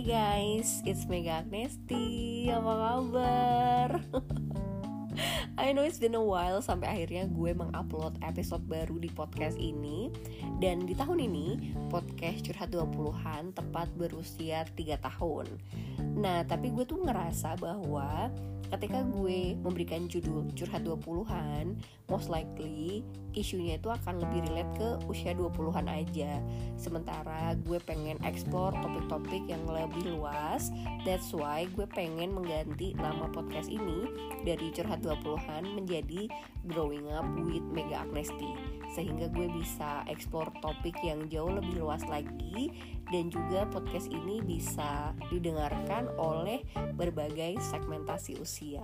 Hai guys, it's Mega Agnesti. Apa kabar? I know it's been a while sampai akhirnya gue mengupload episode baru di podcast ini. Dan di tahun ini podcast Curhat 20-an tepat berusia 3 tahun. Nah tapi gue tuh ngerasa bahwa ketika gue memberikan judul curhat 20-an most likely isunya itu akan lebih relate ke usia 20-an aja. Sementara gue pengen explore topik-topik yang lebih luas. That's why gue pengen mengganti nama podcast ini dari curhat 20-an menjadi growing up with Mega Agnesti sehingga gue bisa explore topik yang jauh lebih luas lagi dan juga podcast ini bisa didengarkan oleh berbagai segmentasi usia.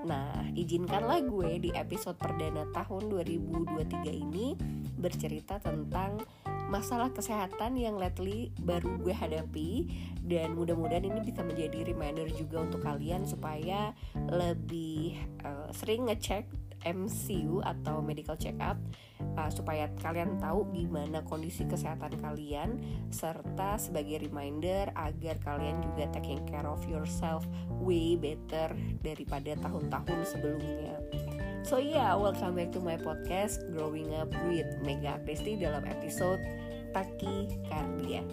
Nah, izinkanlah gue di episode perdana tahun 2023 ini bercerita tentang masalah kesehatan yang lately baru gue hadapi dan mudah-mudahan ini bisa menjadi reminder juga untuk kalian supaya lebih uh, sering ngecek MCU atau medical check up uh, supaya kalian tahu gimana kondisi kesehatan kalian serta sebagai reminder agar kalian juga taking care of yourself way better daripada tahun-tahun sebelumnya. So yeah, welcome back to my podcast Growing Up with Mega Agnesti dalam episode Taki Kardia.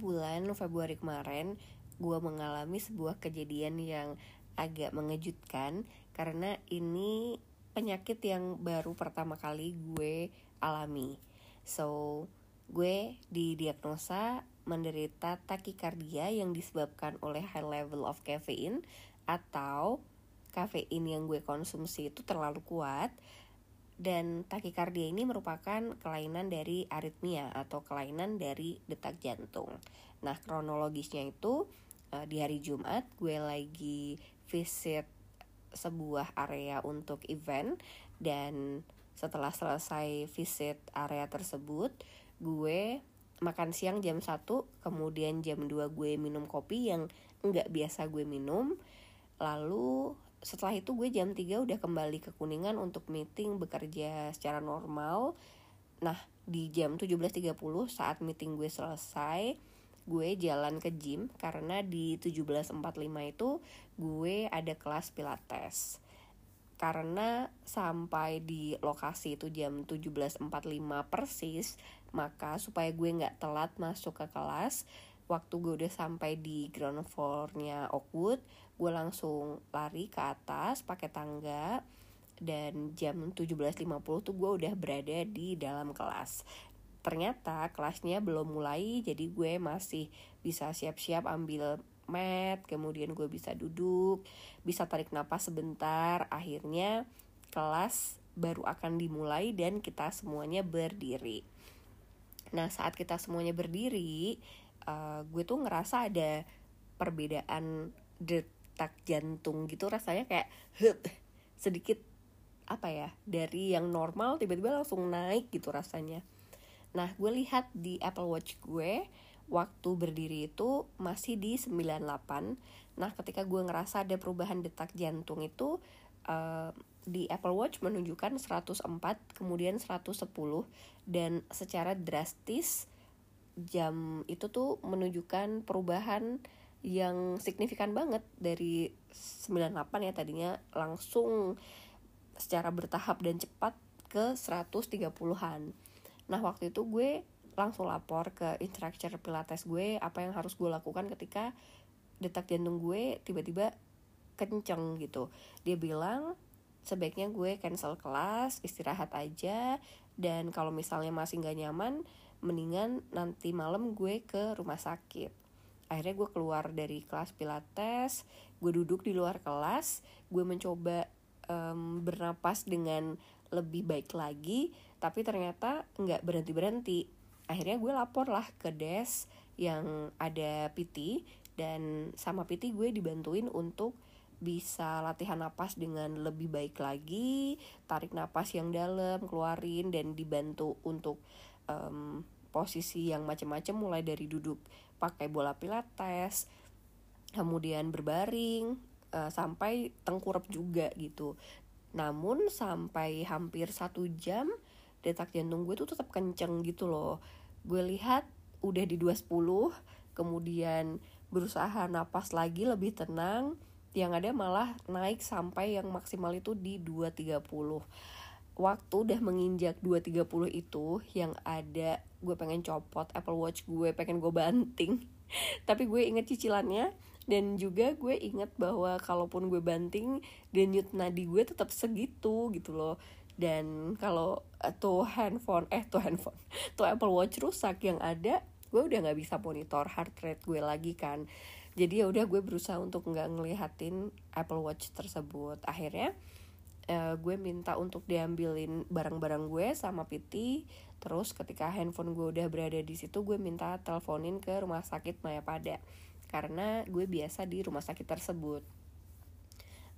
Bulan Februari kemarin, gue mengalami sebuah kejadian yang agak mengejutkan karena ini penyakit yang baru pertama kali gue alami. So, gue didiagnosa menderita takikardia yang disebabkan oleh high level of caffeine atau kafein yang gue konsumsi itu terlalu kuat dan takikardia ini merupakan kelainan dari aritmia atau kelainan dari detak jantung. Nah, kronologisnya itu uh, di hari Jumat gue lagi visit sebuah area untuk event dan setelah selesai visit area tersebut gue makan siang jam 1 kemudian jam 2 gue minum kopi yang nggak biasa gue minum lalu setelah itu gue jam 3 udah kembali ke Kuningan untuk meeting bekerja secara normal. Nah di jam 17.30 saat meeting gue selesai gue jalan ke gym karena di 17.45 itu gue ada kelas pilates. Karena sampai di lokasi itu jam 17.45 persis maka supaya gue nggak telat masuk ke kelas waktu gue udah sampai di ground floornya Oakwood gue langsung lari ke atas pakai tangga dan jam 17.50 tuh gue udah berada di dalam kelas. Ternyata kelasnya belum mulai jadi gue masih bisa siap-siap ambil mat kemudian gue bisa duduk bisa tarik napas sebentar. Akhirnya kelas baru akan dimulai dan kita semuanya berdiri. Nah saat kita semuanya berdiri uh, gue tuh ngerasa ada perbedaan detak jantung gitu rasanya kayak hup, sedikit apa ya dari yang normal tiba-tiba langsung naik gitu rasanya Nah, gue lihat di Apple Watch gue waktu berdiri itu masih di 98. Nah, ketika gue ngerasa ada perubahan detak jantung itu uh, di Apple Watch menunjukkan 104, kemudian 110 dan secara drastis jam itu tuh menunjukkan perubahan yang signifikan banget dari 98 ya tadinya langsung secara bertahap dan cepat ke 130-an. Nah waktu itu gue langsung lapor ke instructor pilates gue apa yang harus gue lakukan ketika detak jantung gue tiba-tiba kenceng gitu. Dia bilang sebaiknya gue cancel kelas, istirahat aja, dan kalau misalnya masih nggak nyaman, mendingan nanti malam gue ke rumah sakit. Akhirnya gue keluar dari kelas pilates, gue duduk di luar kelas, gue mencoba um, bernapas dengan lebih baik lagi tapi ternyata nggak berhenti berhenti akhirnya gue lapor lah ke des yang ada PT dan sama PT gue dibantuin untuk bisa latihan napas dengan lebih baik lagi tarik napas yang dalam keluarin dan dibantu untuk um, posisi yang macam-macam mulai dari duduk pakai bola pilates kemudian berbaring uh, sampai tengkurap juga gitu. Namun sampai hampir satu jam detak jantung gue tuh tetap kenceng gitu loh. Gue lihat udah di 210 kemudian berusaha napas lagi lebih tenang yang ada malah naik sampai yang maksimal itu di 230 waktu udah menginjak 230 itu yang ada gue pengen copot Apple Watch gue pengen gue banting. Tapi gue inget cicilannya dan juga gue inget bahwa kalaupun gue banting denyut nadi gue tetap segitu gitu loh. Dan kalau tuh handphone eh tuh handphone tuh Apple Watch rusak yang ada gue udah nggak bisa monitor heart rate gue lagi kan. Jadi ya udah gue berusaha untuk nggak ngelihatin Apple Watch tersebut. Akhirnya uh, gue minta untuk diambilin barang-barang gue sama Piti terus ketika handphone gue udah berada di situ gue minta teleponin ke rumah sakit Mayapada. Karena gue biasa di rumah sakit tersebut.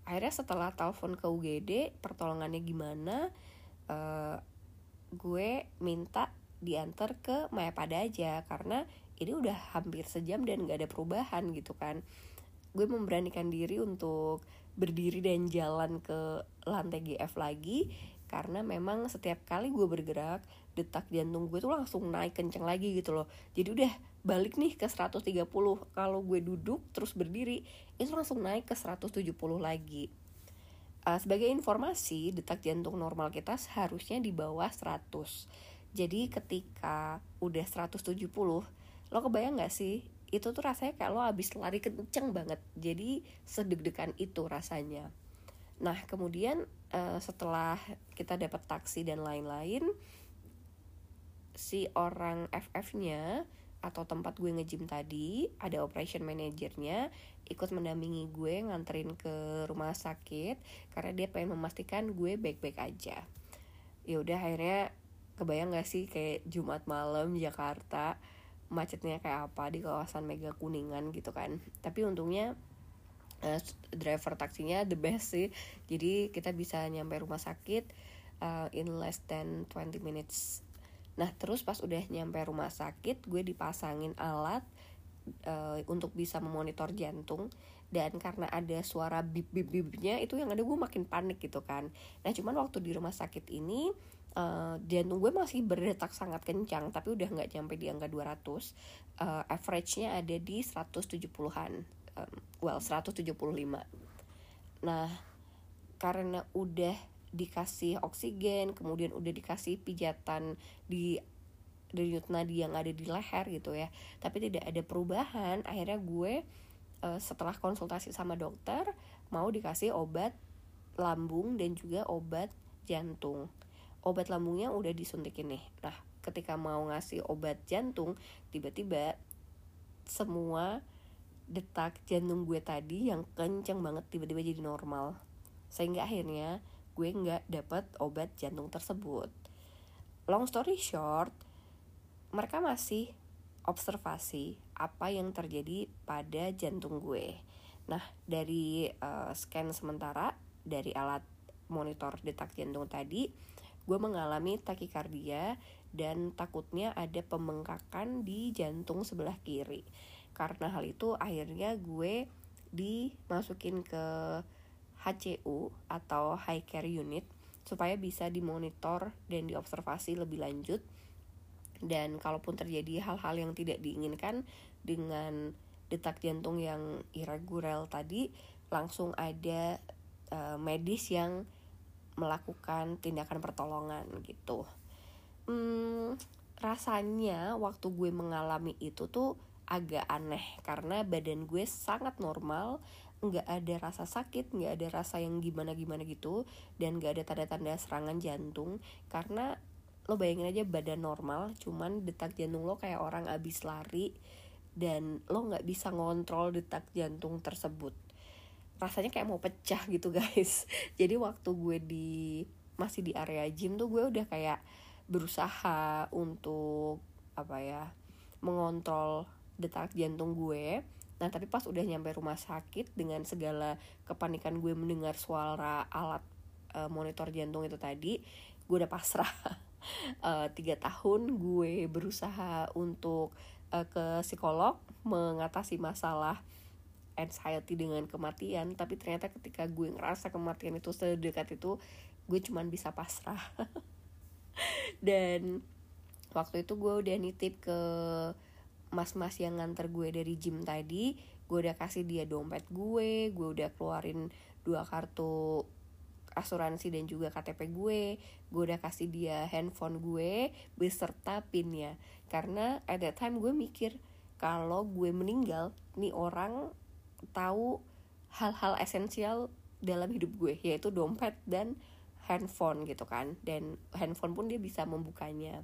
Akhirnya setelah telepon ke UGD pertolongannya gimana uh, gue minta diantar ke Mayapada aja. Karena ini udah hampir sejam dan gak ada perubahan gitu kan. Gue memberanikan diri untuk berdiri dan jalan ke lantai GF lagi karena memang setiap kali gue bergerak detak jantung gue tuh langsung naik kenceng lagi gitu loh. Jadi udah balik nih ke 130 kalau gue duduk terus berdiri itu langsung naik ke 170 lagi. Uh, sebagai informasi detak jantung normal kita seharusnya di bawah 100 jadi ketika udah 170 lo kebayang gak sih itu tuh rasanya kayak lo abis lari kenceng banget. Jadi sedeg-degan itu rasanya. Nah kemudian uh, setelah kita dapat taksi dan lain-lain si orang FF-nya atau tempat gue ngejim tadi ada operation manajernya ikut mendampingi gue nganterin ke rumah sakit karena dia pengen memastikan gue baik-baik aja. Ya udah akhirnya kebayang gak sih kayak Jumat malam Jakarta macetnya kayak apa di kawasan Mega Kuningan gitu kan. Tapi untungnya uh, driver taksinya the best sih. Jadi kita bisa nyampe rumah sakit uh, in less than 20 minutes. Nah terus pas udah nyampe rumah sakit gue dipasangin alat uh, untuk bisa memonitor jantung. Dan karena ada suara bip bip bipnya itu yang ada gue makin panik gitu kan. Nah cuman waktu di rumah sakit ini uh, jantung gue masih berdetak sangat kencang tapi udah nggak nyampe di angka 200 uh, eh, average-nya ada di 170-an um, well 175 nah karena udah dikasih oksigen kemudian udah dikasih pijatan di denyut nadi yang ada di leher gitu ya tapi tidak ada perubahan akhirnya gue uh, setelah konsultasi sama dokter mau dikasih obat lambung dan juga obat jantung obat lambungnya udah disuntikin nih. Nah ketika mau ngasih obat jantung tiba-tiba semua detak jantung gue tadi yang kenceng banget tiba-tiba jadi normal. Sehingga akhirnya gue nggak dapet obat jantung tersebut. Long story short mereka masih observasi apa yang terjadi pada jantung gue. Nah dari uh, scan sementara dari alat monitor detak jantung tadi gue mengalami takikardia dan takutnya ada pembengkakan di jantung sebelah kiri. Karena hal itu akhirnya gue dimasukin ke HCU atau High Care Unit supaya bisa dimonitor dan diobservasi lebih lanjut. Dan kalaupun terjadi hal-hal yang tidak diinginkan dengan detak jantung yang irregular tadi langsung ada uh, medis yang melakukan tindakan pertolongan gitu. Hmm, rasanya waktu gue mengalami itu tuh agak aneh karena badan gue sangat normal nggak ada rasa sakit nggak ada rasa yang gimana gimana gitu dan nggak ada tanda-tanda serangan jantung. Karena lo bayangin aja badan normal cuman detak jantung lo kayak orang abis lari dan lo nggak bisa ngontrol detak jantung tersebut rasanya kayak mau pecah gitu guys. Jadi waktu gue di masih di area gym tuh gue udah kayak berusaha untuk apa ya mengontrol detak jantung gue. Nah tapi pas udah nyampe rumah sakit dengan segala kepanikan gue mendengar suara alat uh, monitor jantung itu tadi gue udah pasrah. Uh, tiga tahun gue berusaha untuk uh, ke psikolog mengatasi masalah anxiety dengan kematian tapi ternyata ketika gue ngerasa kematian itu sedekat itu gue cuman bisa pasrah. Dan waktu itu gue udah nitip ke mas-mas yang nganter gue dari gym tadi gue udah kasih dia dompet gue gue udah keluarin dua kartu asuransi dan juga KTP gue gue udah kasih dia handphone gue beserta pinnya. Karena at that time gue mikir kalau gue meninggal nih orang tahu hal-hal esensial dalam hidup gue yaitu dompet dan handphone gitu kan. Dan handphone pun dia bisa membukanya.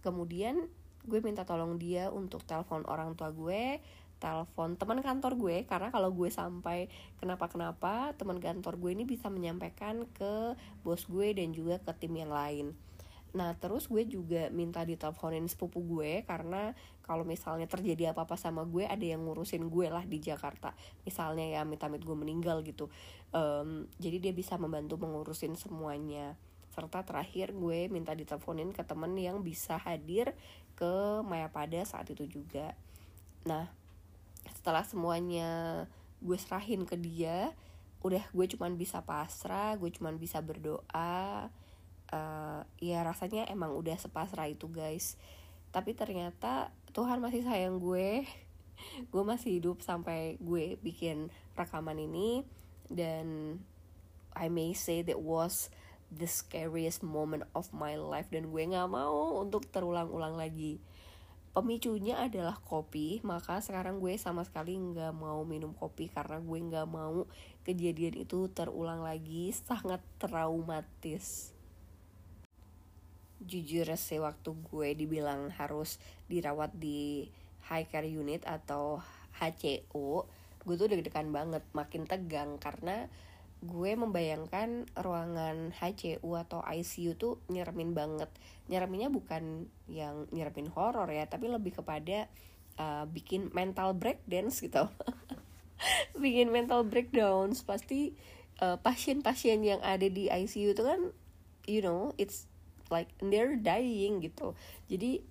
Kemudian gue minta tolong dia untuk telepon orang tua gue telepon teman kantor gue karena kalau gue sampai kenapa-kenapa teman kantor gue ini bisa menyampaikan ke bos gue dan juga ke tim yang lain Nah terus gue juga minta diteleponin sepupu gue karena kalau misalnya terjadi apa-apa sama gue ada yang ngurusin gue lah di Jakarta. Misalnya ya amit-amit gue meninggal gitu. Um, Jadi dia bisa membantu mengurusin semuanya. Serta terakhir gue minta diteleponin ke temen yang bisa hadir ke Mayapada saat itu juga. Nah setelah semuanya gue serahin ke dia udah gue cuman bisa pasrah gue cuman bisa berdoa uh, ya rasanya emang udah sepasrah itu guys. Tapi ternyata Tuhan masih sayang gue. Gue masih hidup sampai gue bikin rekaman ini. Dan I may say that was the scariest moment of my life. Dan gue nggak mau untuk terulang-ulang lagi. Pemicunya adalah kopi maka sekarang gue sama sekali nggak mau minum kopi karena gue nggak mau kejadian itu terulang lagi. Sangat traumatis jujur sih waktu gue dibilang harus dirawat di high care unit atau HCU gue tuh deg-degan banget makin tegang karena gue membayangkan ruangan HCU atau ICU tuh nyeremin banget. Nyereminnya bukan yang nyeremin horor ya tapi lebih kepada uh, bikin mental breakdance gitu. Bikin mental breakdowns. Pasti uh, pasien-pasien yang ada di ICU itu kan you know it's like they're dying gitu. Jadi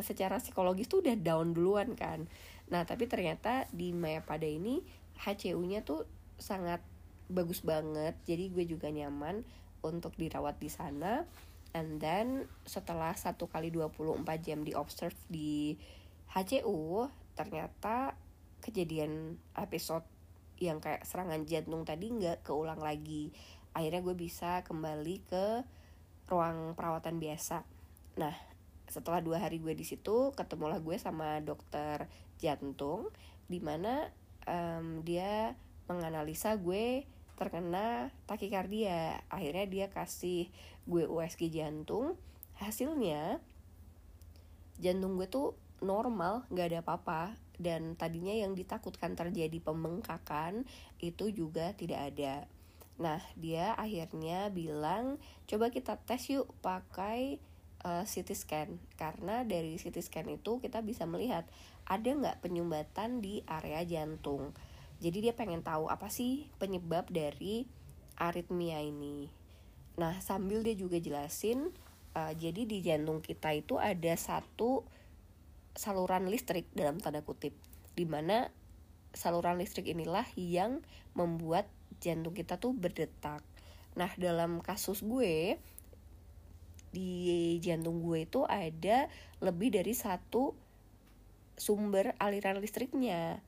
secara psikologis tuh udah down duluan kan. Nah tapi ternyata di Mayapada ini HCU-nya tuh sangat bagus banget. Jadi gue juga nyaman untuk dirawat di sana. And then setelah satu kali 24 jam di observe di HCU ternyata kejadian episode yang kayak serangan jantung tadi nggak keulang lagi. Akhirnya gue bisa kembali ke ruang perawatan biasa. Nah setelah dua hari gue di situ ketemulah gue sama dokter jantung di mana um, dia menganalisa gue terkena takikardia. Akhirnya dia kasih gue USG jantung. Hasilnya jantung gue tuh normal nggak ada apa-apa. Dan tadinya yang ditakutkan terjadi pembengkakan itu juga tidak ada nah dia akhirnya bilang coba kita tes yuk pakai uh, CT scan. Karena dari CT scan itu kita bisa melihat ada nggak penyumbatan di area jantung. Jadi dia pengen tahu apa sih penyebab dari aritmia ini. Nah sambil dia juga jelasin uh, jadi di jantung kita itu ada satu saluran listrik dalam tanda kutip di mana saluran listrik inilah yang membuat jantung kita tuh berdetak nah dalam kasus gue di jantung gue itu ada lebih dari satu sumber aliran listriknya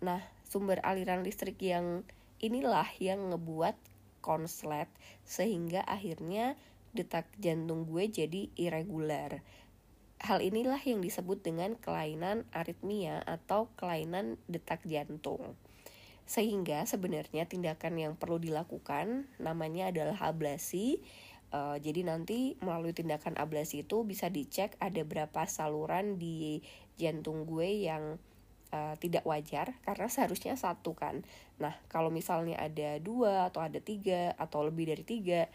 nah sumber aliran listrik yang inilah yang ngebuat konslet sehingga akhirnya detak jantung gue jadi irregular. Hal inilah yang disebut dengan kelainan aritmia atau kelainan detak jantung. Sehingga sebenarnya tindakan yang perlu dilakukan namanya adalah ablasi. Uh, jadi nanti melalui tindakan ablasi itu bisa dicek ada berapa saluran di jantung gue yang uh, tidak wajar karena seharusnya satu kan. Nah kalau misalnya ada dua atau ada tiga atau lebih dari tiga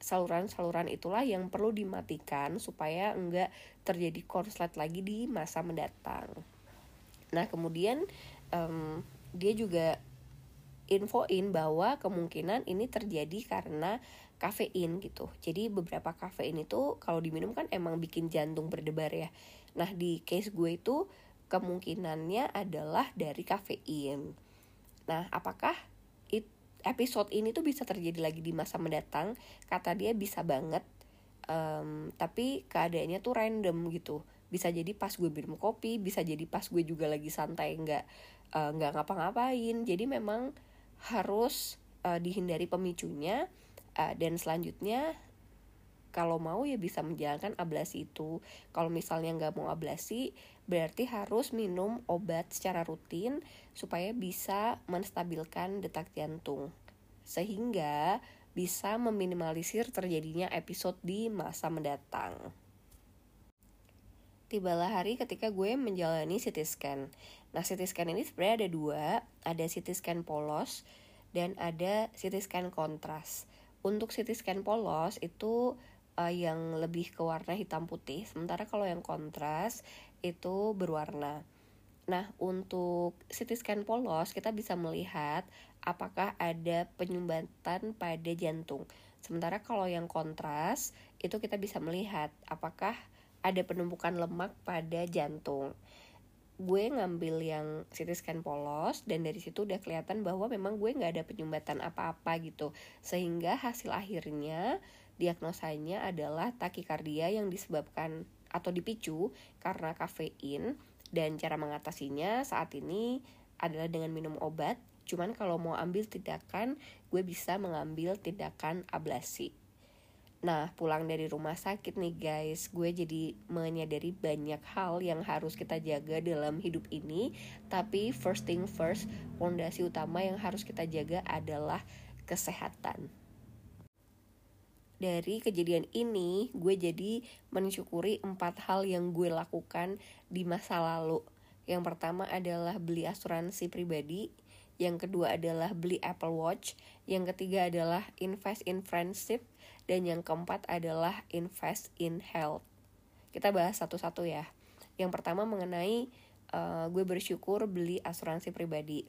saluran-saluran itulah yang perlu dimatikan supaya enggak terjadi korslet lagi di masa mendatang. Nah kemudian um, dia juga infoin bahwa kemungkinan ini terjadi karena kafein gitu. Jadi beberapa kafein itu kalau diminum kan emang bikin jantung berdebar ya. Nah di case gue itu kemungkinannya adalah dari kafein. Nah, apakah it, episode ini tuh bisa terjadi lagi di masa mendatang? Kata dia bisa banget. um, tapi keadaannya tuh random gitu bisa jadi pas gue minum kopi bisa jadi pas gue juga lagi santai nggak uh, nggak ngapa-ngapain jadi memang harus uh, dihindari pemicunya uh, dan selanjutnya kalau mau ya bisa menjalankan ablasi itu kalau misalnya nggak mau ablasi berarti harus minum obat secara rutin supaya bisa menstabilkan detak jantung sehingga bisa meminimalisir terjadinya episode di masa mendatang. Tibalah hari ketika gue menjalani CT scan. Nah, CT scan ini sebenarnya ada dua, ada CT scan polos dan ada CT scan kontras. Untuk CT scan polos itu uh, yang lebih ke warna hitam putih, sementara kalau yang kontras itu berwarna. Nah, untuk CT scan polos kita bisa melihat apakah ada penyumbatan pada jantung. Sementara kalau yang kontras itu kita bisa melihat apakah ada penumpukan lemak pada jantung. Gue ngambil yang CT scan polos dan dari situ udah kelihatan bahwa memang gue nggak ada penyumbatan apa-apa gitu. Sehingga hasil akhirnya diagnosanya adalah takikardia yang disebabkan atau dipicu karena kafein dan cara mengatasinya saat ini adalah dengan minum obat. Cuman kalau mau ambil tindakan, gue bisa mengambil tindakan ablasi. Nah, pulang dari rumah sakit nih guys, gue jadi menyadari banyak hal yang harus kita jaga dalam hidup ini. Tapi first thing first, fondasi utama yang harus kita jaga adalah kesehatan dari kejadian ini gue jadi mensyukuri empat hal yang gue lakukan di masa lalu yang pertama adalah beli asuransi pribadi yang kedua adalah beli Apple Watch yang ketiga adalah invest in friendship dan yang keempat adalah invest in health. Kita bahas satu-satu ya. Yang pertama mengenai uh, gue bersyukur beli asuransi pribadi.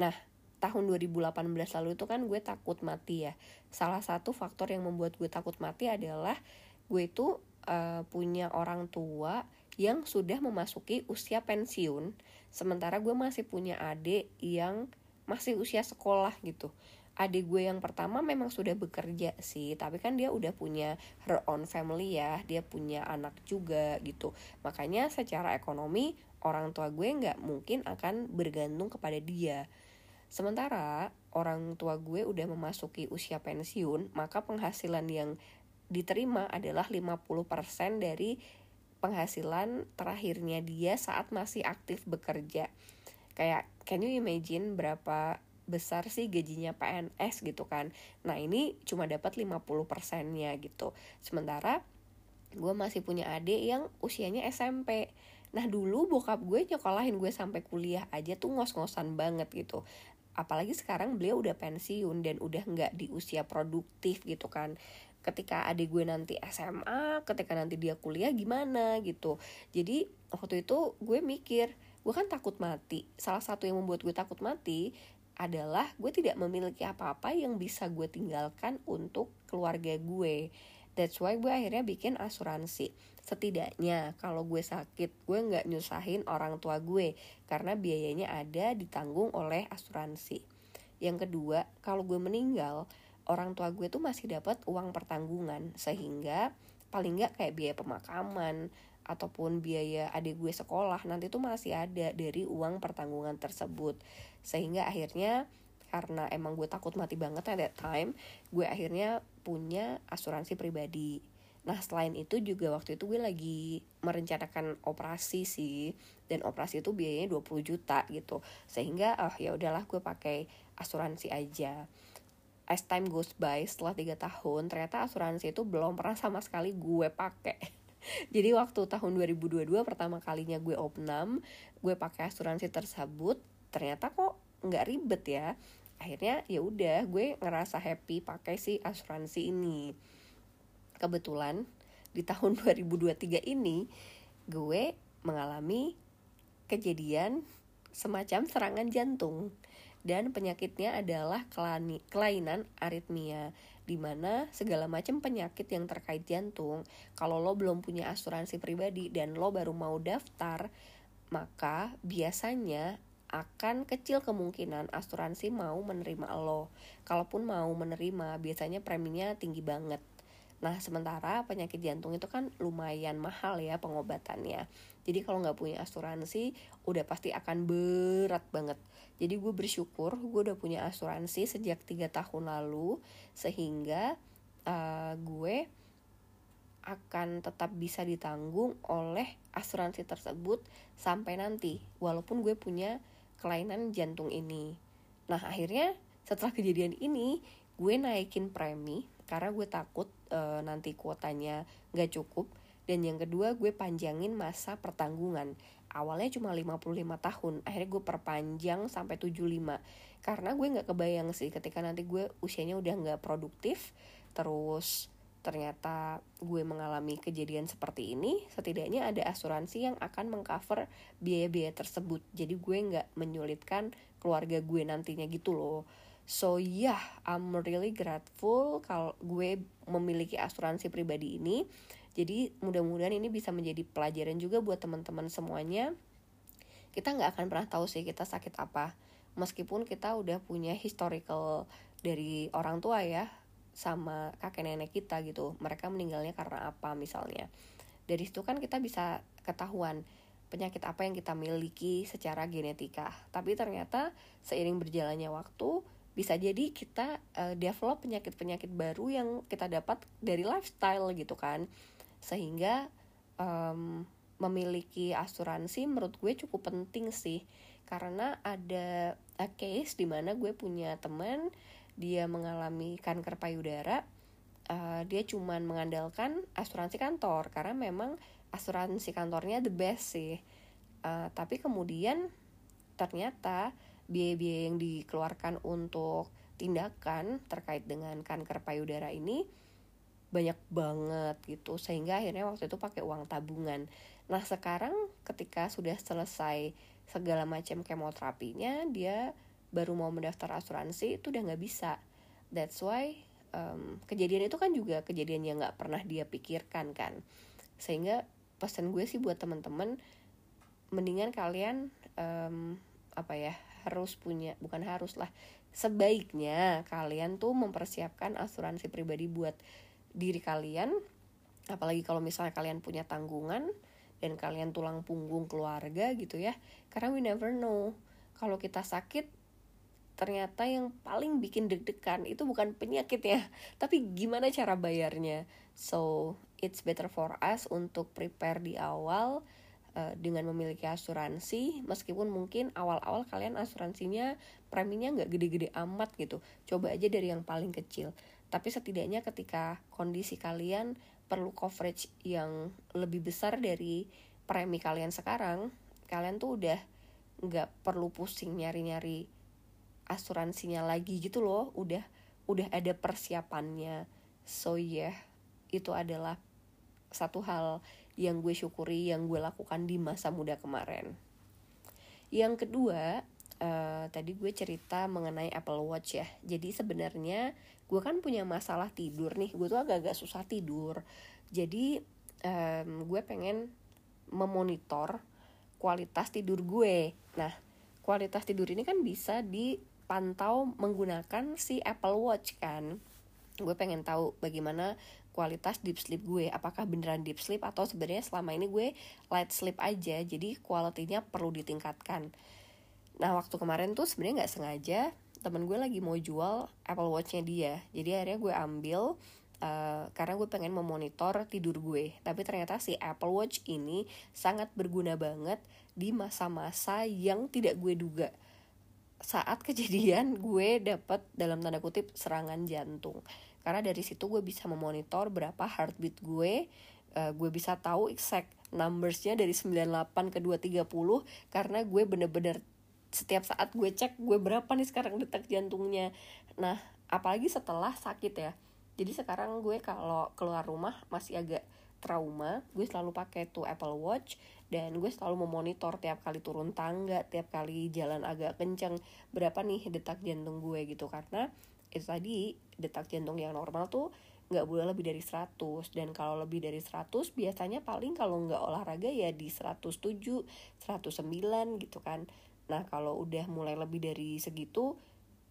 Nah tahun 2018 lalu itu kan gue takut mati ya. Salah satu faktor yang membuat gue takut mati adalah gue itu uh, punya orang tua yang sudah memasuki usia pensiun sementara gue masih punya adik yang masih usia sekolah gitu adik gue yang pertama memang sudah bekerja sih tapi kan dia udah punya her own family ya dia punya anak juga gitu makanya secara ekonomi orang tua gue nggak mungkin akan bergantung kepada dia Sementara orang tua gue udah memasuki usia pensiun, maka penghasilan yang diterima adalah 50% dari penghasilan terakhirnya dia saat masih aktif bekerja. Kayak can you imagine berapa besar sih gajinya PNS gitu kan. Nah, ini cuma dapat 50 persennya gitu. Sementara gue masih punya adik yang usianya SMP. Nah dulu bokap gue nyekolahin gue sampai kuliah aja tuh ngos-ngosan banget gitu apalagi sekarang beliau udah pensiun dan udah nggak di usia produktif gitu kan ketika adik gue nanti SMA ketika nanti dia kuliah gimana gitu jadi waktu itu gue mikir gue kan takut mati salah satu yang membuat gue takut mati adalah gue tidak memiliki apa-apa yang bisa gue tinggalkan untuk keluarga gue That's why gue akhirnya bikin asuransi. Setidaknya kalau gue sakit, gue nggak nyusahin orang tua gue karena biayanya ada ditanggung oleh asuransi. Yang kedua, kalau gue meninggal, orang tua gue tuh masih dapat uang pertanggungan sehingga paling nggak kayak biaya pemakaman ataupun biaya adik gue sekolah nanti tuh masih ada dari uang pertanggungan tersebut. Sehingga akhirnya karena emang gue takut mati banget at that time gue akhirnya punya asuransi pribadi. Nah selain itu juga waktu itu gue lagi merencanakan operasi sih dan operasi itu biayanya 20 juta gitu. Sehingga oh ya udahlah gue pakai asuransi aja. As time goes by setelah tiga tahun ternyata asuransi itu belum pernah sama sekali gue pakai jadi waktu tahun 2022 pertama kalinya gue opnam gue pakai asuransi tersebut ternyata kok nggak ribet ya. Akhirnya ya udah gue ngerasa happy pakai si asuransi ini. Kebetulan di tahun 2023 ini gue mengalami kejadian semacam serangan jantung. Dan penyakitnya adalah kelainan aritmia di mana segala macam penyakit yang terkait jantung kalau lo belum punya asuransi pribadi dan lo baru mau daftar maka biasanya akan kecil kemungkinan asuransi mau menerima lo. Kalaupun mau menerima, biasanya preminya tinggi banget. Nah, sementara penyakit jantung itu kan lumayan mahal ya pengobatannya. Jadi kalau nggak punya asuransi, udah pasti akan berat banget. Jadi gue bersyukur gue udah punya asuransi sejak tiga tahun lalu, sehingga uh, gue akan tetap bisa ditanggung oleh asuransi tersebut sampai nanti, walaupun gue punya kelainan jantung ini. Nah, akhirnya setelah kejadian ini, gue naikin premi karena gue takut uh, nanti kuotanya gak cukup. Dan yang kedua gue panjangin masa pertanggungan. Awalnya cuma 55 tahun akhirnya gue perpanjang sampai 75 karena gue nggak kebayang sih ketika nanti gue usianya udah nggak produktif terus ternyata gue mengalami kejadian seperti ini setidaknya ada asuransi yang akan mengcover biaya-biaya tersebut. Jadi gue nggak menyulitkan keluarga gue nantinya gitu loh So yeah, I'm really grateful kalau gue memiliki asuransi pribadi ini. Jadi mudah-mudahan ini bisa menjadi pelajaran juga buat teman-teman semuanya. Kita nggak akan pernah tahu sih kita sakit apa. Meskipun kita udah punya historical dari orang tua ya, sama kakek nenek kita gitu. Mereka meninggalnya karena apa misalnya. Dari situ kan kita bisa ketahuan penyakit apa yang kita miliki secara genetika. Tapi ternyata seiring berjalannya waktu, bisa jadi kita uh, develop penyakit-penyakit baru yang kita dapat dari lifestyle gitu kan. Sehingga um, memiliki asuransi menurut gue cukup penting sih. Karena ada a case di mana gue punya teman dia mengalami kanker payudara uh, dia cuman mengandalkan asuransi kantor. Karena memang asuransi kantornya the best sih. Uh, tapi kemudian ternyata biaya-biaya yang dikeluarkan untuk tindakan terkait dengan kanker payudara ini banyak banget gitu sehingga akhirnya waktu itu pakai uang tabungan. Nah sekarang ketika sudah selesai segala macam kemoterapinya dia baru mau mendaftar asuransi itu udah nggak bisa. That's why um, kejadian itu kan juga kejadian yang nggak pernah dia pikirkan kan. Sehingga pesan gue sih buat teman-teman mendingan kalian um, apa ya harus punya bukan harus lah. Sebaiknya kalian tuh mempersiapkan asuransi pribadi buat diri kalian. Apalagi kalau misalnya kalian punya tanggungan dan kalian tulang punggung keluarga gitu ya. Karena we never know. Kalau kita sakit ternyata yang paling bikin deg-degan itu bukan penyakit ya tapi gimana cara bayarnya. So it's better for us untuk prepare di awal Eh, dengan memiliki asuransi meskipun mungkin awal-awal kalian asuransinya preminya nggak gede-gede amat gitu. Coba aja dari yang paling kecil. Tapi setidaknya ketika kondisi kalian perlu coverage yang lebih besar dari premi kalian sekarang kalian tuh udah nggak perlu pusing nyari-nyari asuransinya lagi gitu loh. Udah udah ada persiapannya. So yeah itu adalah satu hal yang gue syukuri yang gue lakukan di masa muda kemarin. Yang kedua uh, tadi gue cerita mengenai Apple Watch ya. Jadi sebenarnya gue kan punya masalah tidur nih. Gue tuh agak-agak susah tidur. Jadi um, gue pengen memonitor kualitas tidur gue. Nah kualitas tidur ini kan bisa dipantau menggunakan si Apple Watch kan. Gue pengen tahu bagaimana kualitas deep sleep gue. Apakah beneran deep sleep atau sebenarnya selama ini gue light sleep aja jadi kualitinya perlu ditingkatkan. Nah waktu kemarin tuh sebenarnya nggak sengaja temen gue lagi mau jual Apple Watchnya dia. Jadi akhirnya gue ambil uh, karena gue pengen memonitor tidur gue. Tapi ternyata si Apple Watch ini sangat berguna banget di masa-masa yang tidak gue duga. Saat kejadian gue dapat dalam tanda kutip serangan jantung karena dari situ gue bisa memonitor berapa heartbeat gue uh, gue bisa tahu exact numbersnya dari 98 ke 230 karena gue bener-bener setiap saat gue cek gue berapa nih sekarang detak jantungnya. Nah apalagi setelah sakit ya. Jadi sekarang gue kalau keluar rumah masih agak trauma gue selalu pakai tuh Apple Watch dan gue selalu memonitor tiap kali turun tangga tiap kali jalan agak kenceng berapa nih detak jantung gue gitu. Karena itu tadi detak jantung yang normal tuh nggak boleh lebih dari 100 dan kalau lebih dari 100 biasanya paling kalau nggak olahraga ya di 107 109 gitu kan. Nah kalau udah mulai lebih dari segitu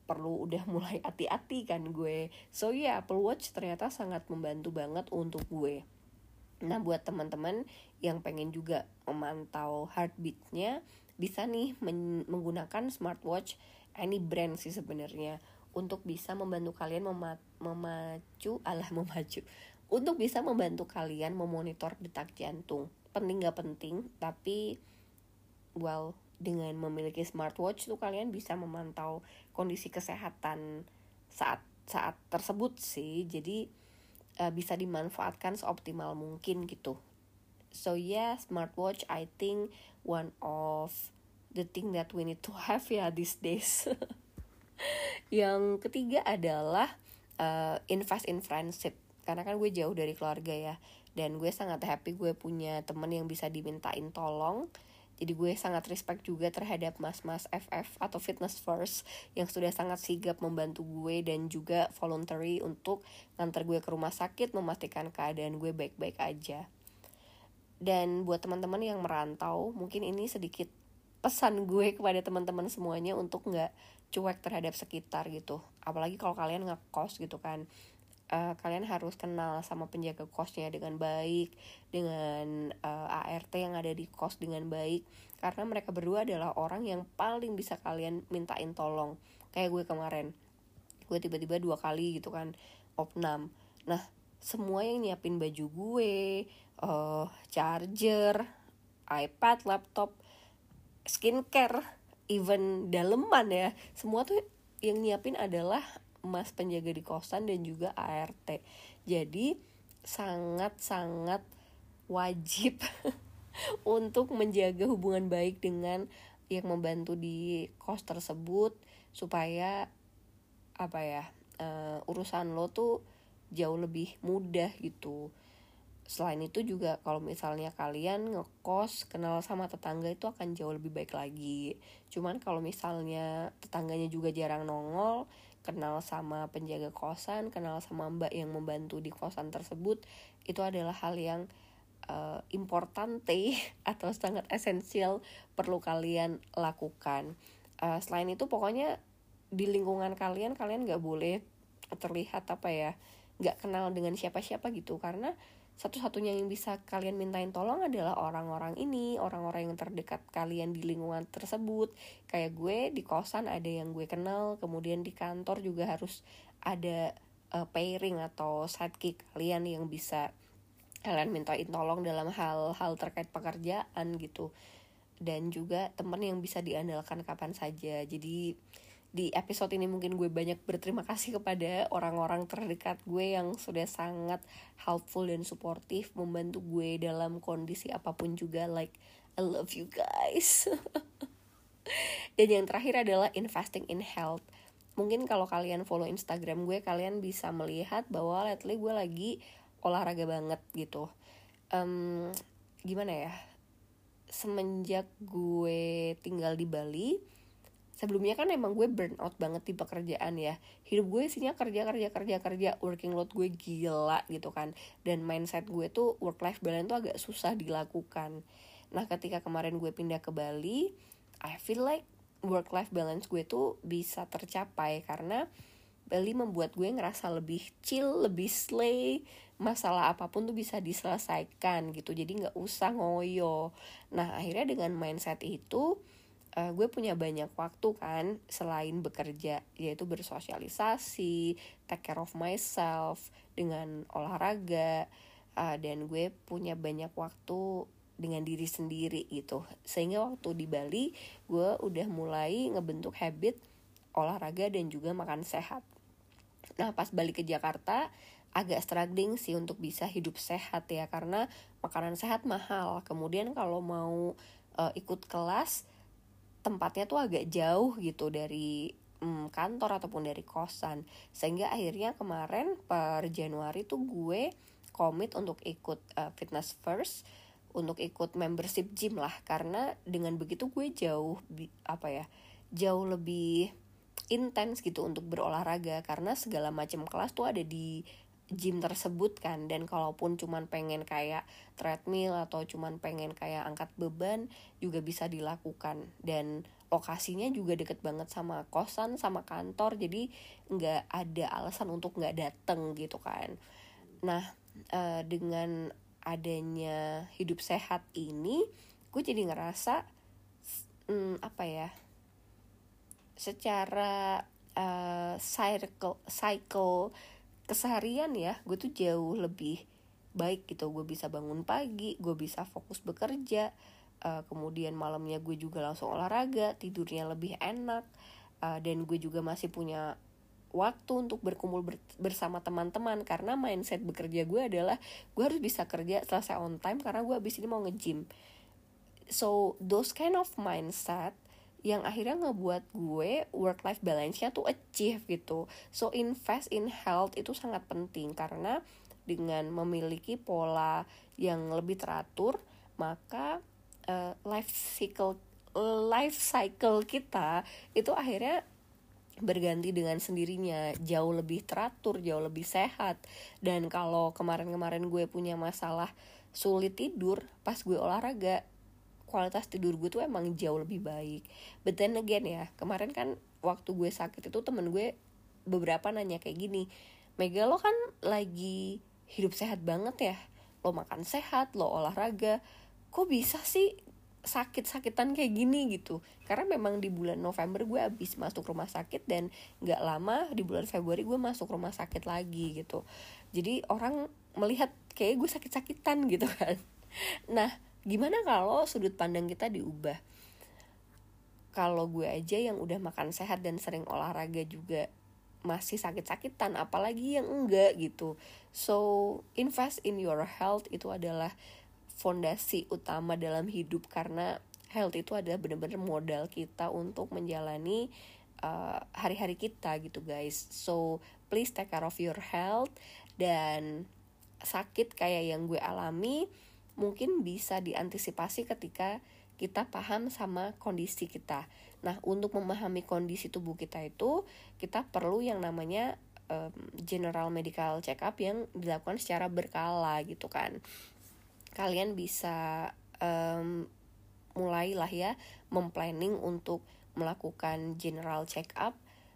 perlu udah mulai hati-hati kan gue. So ya yeah, Apple Watch ternyata sangat membantu banget untuk gue. Nah buat teman-teman yang pengen juga memantau heartbeatnya bisa nih men menggunakan smartwatch. Any brand sih sebenarnya untuk bisa membantu kalian mema memacu alah memacu. Untuk bisa membantu kalian memonitor detak jantung. Penting gak penting tapi well dengan memiliki smartwatch tuh kalian bisa memantau kondisi kesehatan saat saat tersebut sih. Jadi uh, bisa dimanfaatkan seoptimal mungkin gitu. So yeah smartwatch I think one of the thing that we need to have ya these days yang ketiga adalah uh, invest in friendship. Karena kan gue jauh dari keluarga ya. Dan gue sangat happy gue punya temen yang bisa dimintain tolong. Jadi gue sangat respect juga terhadap mas-mas FF atau fitness first yang sudah sangat sigap membantu gue dan juga voluntary untuk nganter gue ke rumah sakit memastikan keadaan gue baik-baik aja. Dan buat teman-teman yang merantau, mungkin ini sedikit pesan gue kepada teman-teman semuanya untuk nggak cuek terhadap sekitar gitu. Apalagi kalau kalian ngekos gitu kan. Uh, kalian harus kenal sama penjaga kosnya dengan baik dengan uh, eh, ART yang ada di kos dengan baik. Karena mereka berdua adalah orang yang paling bisa kalian mintain tolong. Kayak gue kemarin. Gue tiba-tiba dua kali gitu kan opnam. Nah semua yang nyiapin baju gue uh, charger iPad laptop skincare even daleman ya semua tuh yang nyiapin adalah mas penjaga di kosan dan juga ART jadi sangat-sangat wajib untuk menjaga hubungan baik dengan yang membantu di kos tersebut supaya apa ya uh, urusan lo tuh jauh lebih mudah gitu selain itu juga kalau misalnya kalian ngekos kenal sama tetangga itu akan jauh lebih baik lagi cuman kalau misalnya tetangganya juga jarang nongol kenal sama penjaga kosan, kenal sama mbak yang membantu di kosan tersebut, itu adalah hal yang uh, importante atau sangat esensial perlu kalian lakukan. Uh, selain itu pokoknya di lingkungan kalian kalian nggak boleh terlihat apa ya nggak kenal dengan siapa-siapa gitu karena satu-satunya yang bisa kalian mintain tolong adalah orang-orang ini, orang-orang yang terdekat kalian di lingkungan tersebut. Kayak gue di kosan ada yang gue kenal, kemudian di kantor juga harus ada uh, pairing atau sidekick kalian yang bisa kalian mintain tolong dalam hal-hal terkait pekerjaan gitu. Dan juga teman yang bisa diandalkan kapan saja. Jadi di episode ini mungkin gue banyak berterima kasih kepada orang-orang terdekat gue yang sudah sangat helpful dan supportive membantu gue dalam kondisi apa pun juga like I love you guys. Dan yang terakhir adalah investing in health. Mungkin kalau kalian follow Instagram gue kalian bisa melihat bahwa lately gue lagi olahraga banget gitu. Um, gimana ya? Semenjak gue tinggal di Bali sebelumnya kan emang gue burn out banget di pekerjaan ya. Hidup gue isinya kerja kerja kerja kerja. Working load gue gila gitu kan. Dan mindset gue tuh work life balance tuh agak susah dilakukan. Nah ketika kemarin gue pindah ke Bali I feel like work life balance gue tuh bisa tercapai. Karena Bali membuat gue ngerasa lebih chill, lebih slay, masalah apa pun tuh bisa diselesaikan gitu, jadi nggak usah ngoyo. Nah akhirnya dengan mindset itu, uh, gue punya banyak waktu kan selain bekerja yaitu bersosialisasi take care of myself dengan olahraga. Uh, dan gue punya banyak waktu dengan diri sendiri gitu. Sehingga waktu di Bali gue udah mulai ngebentuk habit olahraga dan juga makan sehat. Nah pas balik ke Jakarta agak struggling sih untuk bisa hidup sehat ya karena makanan sehat mahal. Kemudian kalau mau uh, ikut kelas tempatnya tuh agak jauh gitu dari hmm, kantor ataupun dari kosan. Sehingga akhirnya kemarin per Januari tuh gue komit untuk ikut uh, fitness first untuk ikut membership gym lah. Karena dengan begitu gue jauh apa ya jauh lebih intens gitu untuk berolahraga. Karena segala macam kelas tuh ada di gym tersebut kan. Dan kalaupun cuman pengen kayak treadmill atau cuman pengen kayak angkat beban juga bisa dilakukan. Dan lokasinya juga deket banget sama kosan sama kantor. Jadi nggak ada alasan untuk nggak dateng gitu kan. Nah uh, dengan adanya hidup sehat ini gue jadi ngerasa hmm, apa ya secara uh, cycle cycle keseharian ya gue tuh jauh lebih baik gitu. Gue bisa bangun pagi gue bisa fokus bekerja uh, kemudian malamnya gue juga langsung olahraga tidurnya lebih enak uh, dan gue juga masih punya waktu untuk berkumpul ber bersama teman-teman. Karena mindset bekerja gue adalah gue harus bisa kerja selesai on time karena gue abis ini mau nge-gym. So those kind of mindset yang akhirnya ngebuat gue work life balance-nya tuh achieve gitu. So invest in health itu sangat penting karena dengan memiliki pola yang lebih teratur, maka uh, life cycle life cycle kita itu akhirnya berganti dengan sendirinya jauh lebih teratur jauh lebih sehat dan kalau kemarin-kemarin gue punya masalah sulit tidur pas gue olahraga kualitas tidur gue tuh emang jauh lebih baik. But then again ya kemarin kan waktu gue sakit itu temen gue beberapa nanya kayak gini Mega lo kan lagi hidup sehat banget ya? Lo makan sehat lo olahraga kok bisa sih sakit-sakitan kayak gini? Gitu. Karena memang di bulan November gue abis masuk rumah sakit dan nggak lama di bulan Februari gue masuk rumah sakit lagi gitu. Jadi orang melihat kayak gue sakit-sakitan gitu kan. Nah gimana kalau sudut pandang kita diubah? Kalau gue aja yang udah makan sehat dan sering olahraga juga masih sakit-sakitan apalagi yang enggak gitu. So invest in your health itu adalah fondasi utama dalam hidup karena health itu adalah benar-benar modal kita untuk menjalani uh, hari-hari uh, kita gitu guys. So please take care of your health dan sakit kayak yang gue alami mungkin bisa diantisipasi ketika kita paham sama kondisi kita. Nah, untuk memahami kondisi tubuh kita itu, kita perlu yang namanya um, general medical check up yang dilakukan secara berkala gitu kan. Kalian bisa um, mulailah ya memplanning untuk melakukan general check up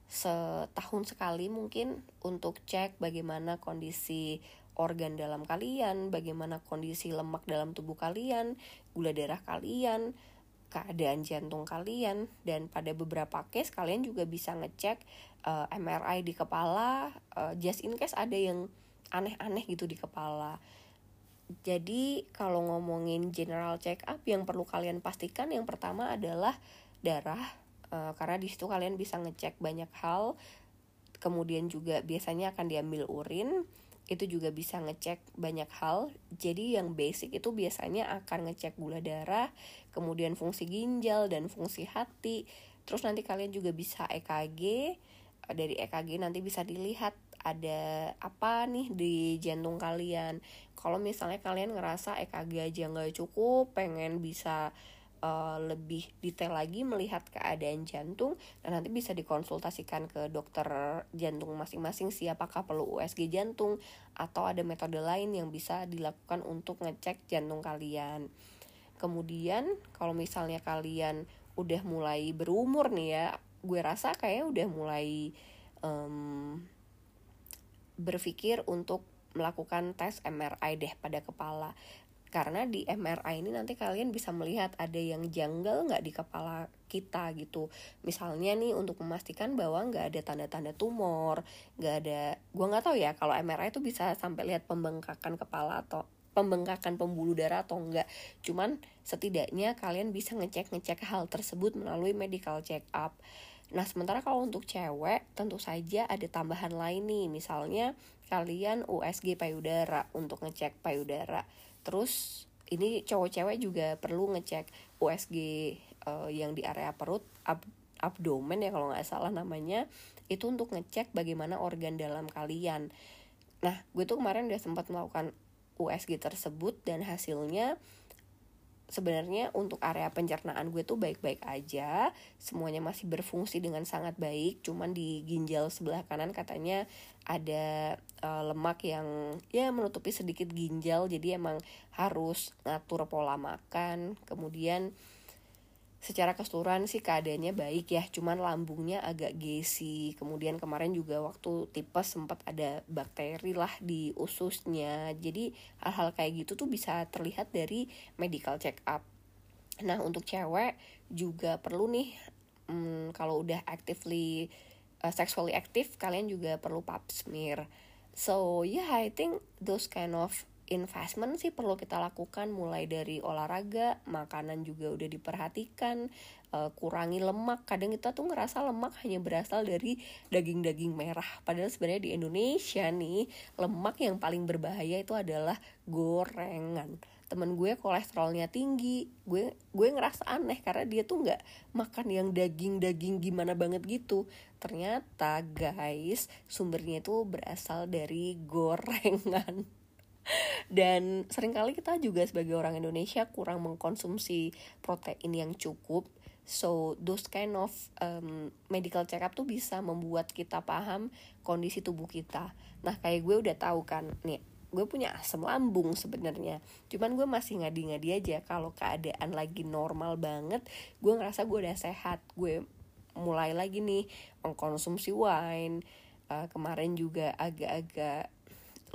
setahun sekali mungkin untuk cek bagaimana kondisi organ dalam kalian, bagaimana kondisi lemak dalam tubuh kalian, gula darah kalian, keadaan jantung kalian, dan pada beberapa case kalian juga bisa ngecek uh, eh, MRI di kepala, uh, just in case ada yang aneh-aneh gitu di kepala. Jadi kalau ngomongin general check up yang perlu kalian pastikan yang pertama adalah darah uh, karena di situ kalian bisa ngecek banyak hal. Kemudian juga biasanya akan diambil urin itu juga bisa ngecek banyak hal. Jadi yang basic itu biasanya akan ngecek gula darah, kemudian fungsi ginjal dan fungsi hati. Terus nanti kalian juga bisa EKG. Dari EKG nanti bisa dilihat ada apa nih di jantung kalian. Kalau misalnya kalian ngerasa EKG aja nggak cukup, pengen bisa uh, lebih detail lagi melihat keadaan jantung dan nanti bisa dikonsultasikan ke dokter jantung masing-masing siapakah perlu USG jantung atau ada metode lain yang bisa dilakukan untuk ngecek jantung kalian. Kemudian kalau misalnya kalian udah mulai berumur nih ya, gue rasa kayak udah mulai um, berpikir untuk melakukan tes MRI deh pada kepala karena di MRI ini nanti kalian bisa melihat ada yang janggal nggak di kepala kita gitu. Misalnya nih untuk memastikan bahwa nggak ada tanda-tanda tumor nggak ada gua nggak tahu ya kalau MRI itu bisa sampai lihat pembengkakan kepala atau pembengkakan pembuluh darah atau enggak cuman setidaknya kalian bisa ngecek-ngecek hal tersebut melalui medical check up Nah, sementara kalau untuk cewek, tentu saja ada tambahan lain nih. Misalnya, kalian USG payudara untuk ngecek payudara terus ini cowok cewek juga perlu ngecek USG uh, eh, yang di area perut ab abdomen ya kalau nggak salah namanya itu untuk ngecek bagaimana organ dalam kalian. Nah gue tuh kemarin udah sempat melakukan USG tersebut dan hasilnya sebenarnya untuk area pencernaan gue tuh baik-baik aja. Semuanya masih berfungsi dengan sangat baik. Cuman di ginjal sebelah kanan katanya ada uh, lemak yang ya menutupi sedikit ginjal. Jadi emang harus ngatur pola makan. Kemudian secara keseluruhan sih keadaannya baik ya. Cuman lambungnya agak gesi. Kemudian kemarin juga waktu tipes sempat ada bakteri lah di ususnya. Jadi hal-hal kayak gitu tuh bisa terlihat dari medical check up nah untuk cewek juga perlu nih hmm, kalau udah actively uh, sexually active kalian juga perlu pap smear. So yeah I think those kind of investment sih perlu kita lakukan mulai dari olahraga, makanan juga udah diperhatikan, uh, kurangi lemak. Kadang kita tuh ngerasa lemak hanya berasal dari daging-daging merah. Padahal sebenarnya di Indonesia nih, lemak yang paling berbahaya itu adalah gorengan. Temen gue kolesterolnya tinggi, gue gue ngerasa aneh karena dia tuh nggak makan yang daging-daging gimana banget gitu. Ternyata guys, sumbernya itu berasal dari gorengan dan sering kali kita juga sebagai orang Indonesia kurang mengkonsumsi protein yang cukup. So those kind of um, medical check up tuh bisa membuat kita paham kondisi tubuh kita. Nah kayak gue udah tahu kan nih gue punya asam lambung sebenarnya. Cuman gue masih ngadi-ngadi aja kalau keadaan lagi normal banget gue ngerasa gue udah sehat. Gue mulai lagi nih mengkonsumsi wine. Uh, kemarin juga agak-agak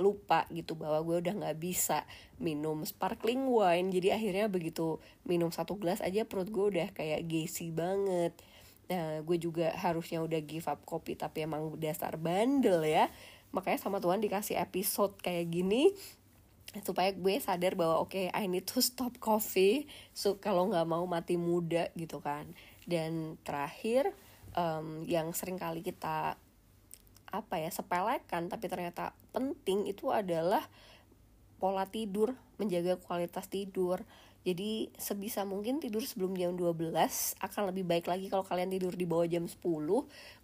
lupa gitu bahwa gue udah nggak bisa minum sparkling wine. Jadi akhirnya begitu minum satu gelas aja perut gue udah kayak gesi banget. Nah gue juga harusnya udah give up kopi tapi emang dasar bandel ya. Makanya sama Tuhan dikasih episode kayak gini supaya gue sadar bahwa oke okay, I need to stop coffee so kalau nggak mau mati muda gitu kan. Dan terakhir um, yang sering kali kita apa ya sepelekan tapi ternyata penting itu adalah pola tidur menjaga kualitas tidur jadi sebisa mungkin tidur sebelum jam 12 akan lebih baik lagi kalau kalian tidur di bawah jam 10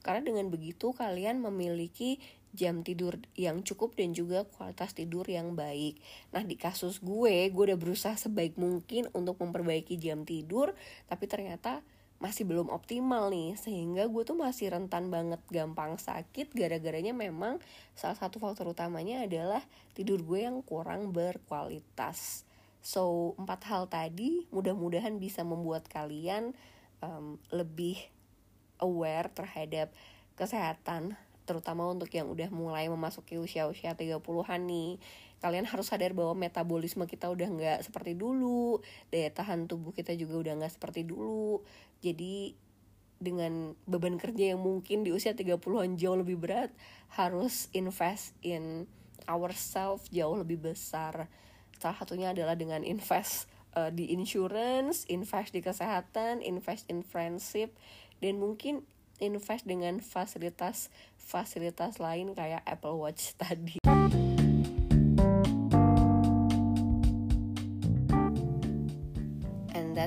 karena dengan begitu kalian memiliki jam tidur yang cukup dan juga kualitas tidur yang baik. Nah di kasus gue, gue udah berusaha sebaik mungkin untuk memperbaiki jam tidur, tapi ternyata masih belum optimal nih sehingga gue tuh masih rentan banget gampang sakit gara-garanya memang salah satu faktor utamanya adalah tidur gue yang kurang berkualitas. So empat hal tadi mudah-mudahan bisa membuat kalian um, lebih aware terhadap kesehatan terutama untuk yang udah mulai memasuki usia-usia 30-an nih kalian harus sadar bahwa metabolisme kita udah nggak seperti dulu daya tahan tubuh kita juga udah nggak seperti dulu. Jadi dengan beban kerja yang mungkin di usia 30-an jauh lebih berat harus invest in ourselves jauh lebih besar. Salah satunya adalah dengan invest uh, di insurance invest di kesehatan invest in friendship dan mungkin invest dengan fasilitas fasilitas lain kayak Apple Watch tadi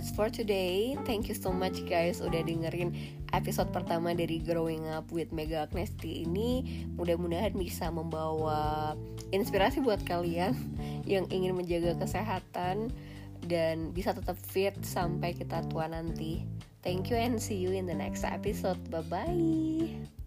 that's for today. Thank you so much guys udah dengerin episode pertama dari Growing Up with Mega Agnesti ini. Mudah-mudahan bisa membawa inspirasi buat kalian yang ingin menjaga kesehatan dan bisa tetap fit sampai kita tua nanti. Thank you and see you in the next episode. Bye bye.